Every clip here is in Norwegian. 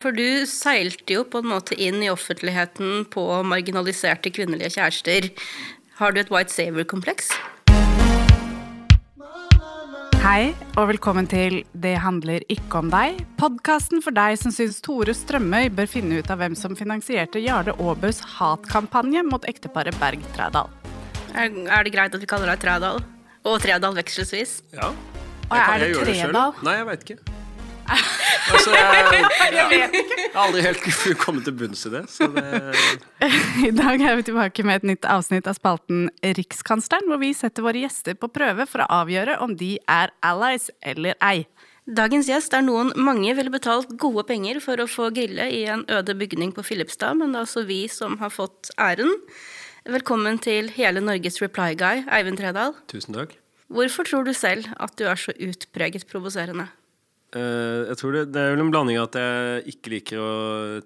For du seilte jo på en måte inn i offentligheten på marginaliserte kvinnelige kjærester. Har du et White Saver-kompleks? Hei, og velkommen til Det handler ikke om deg. Podkasten for deg som syns Tore Strømøy bør finne ut av hvem som finansierte Jarle Aabøs hatkampanje mot ekteparet Berg Trædal. Er, er det greit at vi kaller deg Trædal? Og Trædal vekselvis? Ja. Og er det Tredal? Nei, jeg veit ikke. Altså, jeg, ja. jeg har aldri helt kommet til bunns i det, det. I dag er vi tilbake med et nytt avsnitt av spalten Rikskansleren, hvor vi setter våre gjester på prøve for å avgjøre om de er allies eller ei. Dagens gjest er noen mange ville betalt gode penger for å få grille i en øde bygning på Filipstad, men det er altså vi som har fått æren. Velkommen til hele Norges reply guy, Eivind Tredal. Tusen takk. Hvorfor tror du selv at du er så utpreget provoserende? Uh, jeg tror det, det, er vel en blanding av at jeg ikke liker å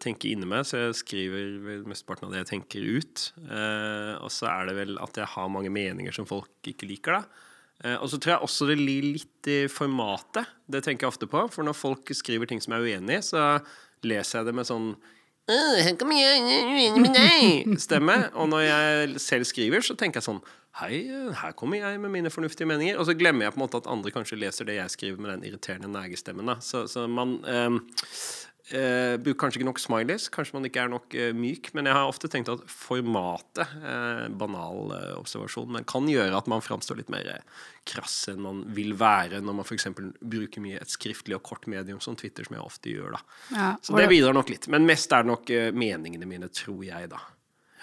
tenke inni meg, så jeg skriver mesteparten av det jeg tenker ut. Uh, og så er det vel at jeg har mange meninger som folk ikke liker, da. Uh, og så tror jeg også det ligger litt i formatet. Det tenker jeg ofte på. For når folk skriver ting som jeg er uenig i, så leser jeg det med sånn «Hør hvor jeg er! Stemme. Og når jeg selv skriver, så tenker jeg sånn Hei, her kommer jeg med mine fornuftige meninger. Og så glemmer jeg på en måte at andre kanskje leser det jeg skriver med den irriterende negestemmen. Så, så man eh, eh, bruker kanskje ikke nok smileys. Kanskje man ikke er nok eh, myk. Men jeg har ofte tenkt at formatet, eh, banal eh, observasjon, men kan gjøre at man framstår litt mer eh, krass enn man vil være når man f.eks. bruker mye et skriftlig og kort medium som Twitter, som jeg ofte gjør. da. Ja, så det bidrar nok litt. Men mest er det nok meningene mine, tror jeg, da.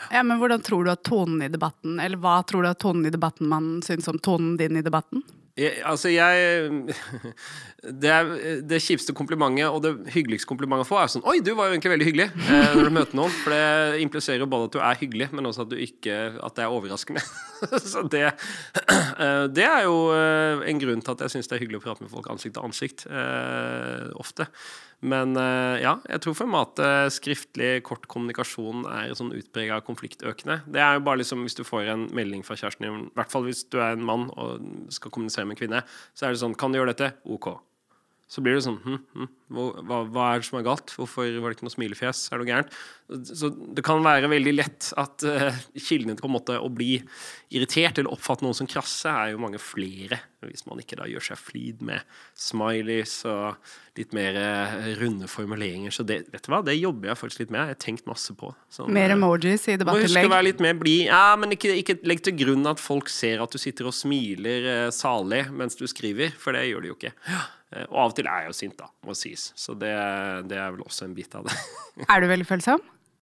Ja, men hvordan tror du at tonen i debatten, eller hva tror du at tonen i debatten man syns om tonen din i debatten? Jeg, altså, jeg det, er, det kjipeste komplimentet og det hyggeligste komplimentet å få, er sånn Oi, du var jo egentlig veldig hyggelig eh, når du møter noen. For det impliserer jo både at du er hyggelig, men også at du ikke At det er overraskende. Så det, eh, det er jo eh, en grunn til at jeg syns det er hyggelig å prate med folk ansikt til ansikt. Eh, ofte. Men ja, jeg tror formatet skriftlig kort kommunikasjon er sånn utprega konfliktøkende. Det er jo bare liksom hvis du får en melding fra kjæresten din, i hvert fall hvis du er en mann og skal kommunisere med en kvinne, så er det sånn Kan du gjøre dette? OK. Så blir det sånn hm, hm, hva, hva, er det som er galt? Hvorfor var det ikke noe smilefjes? Er det noe gærent? Så det kan være veldig lett at uh, kildene til på en måte å bli irritert eller oppfatte noen som krasse, er jo mange flere. Hvis man ikke da gjør seg flid med smileys og litt mer uh, runde formuleringer. Så det, vet du hva, det jobber jeg faktisk litt med. Jeg har tenkt masse på. Sånn, mer emojis i debattinnlegg? Må huske å være litt mer blid. Ja, men ikke, ikke, legg til grunn at folk ser at du sitter og smiler eh, salig mens du skriver, for det gjør de jo ikke. Og av og til er jeg jo sint, da, må sies. Så det, det er vel også en bit av det. er du veldig følsom?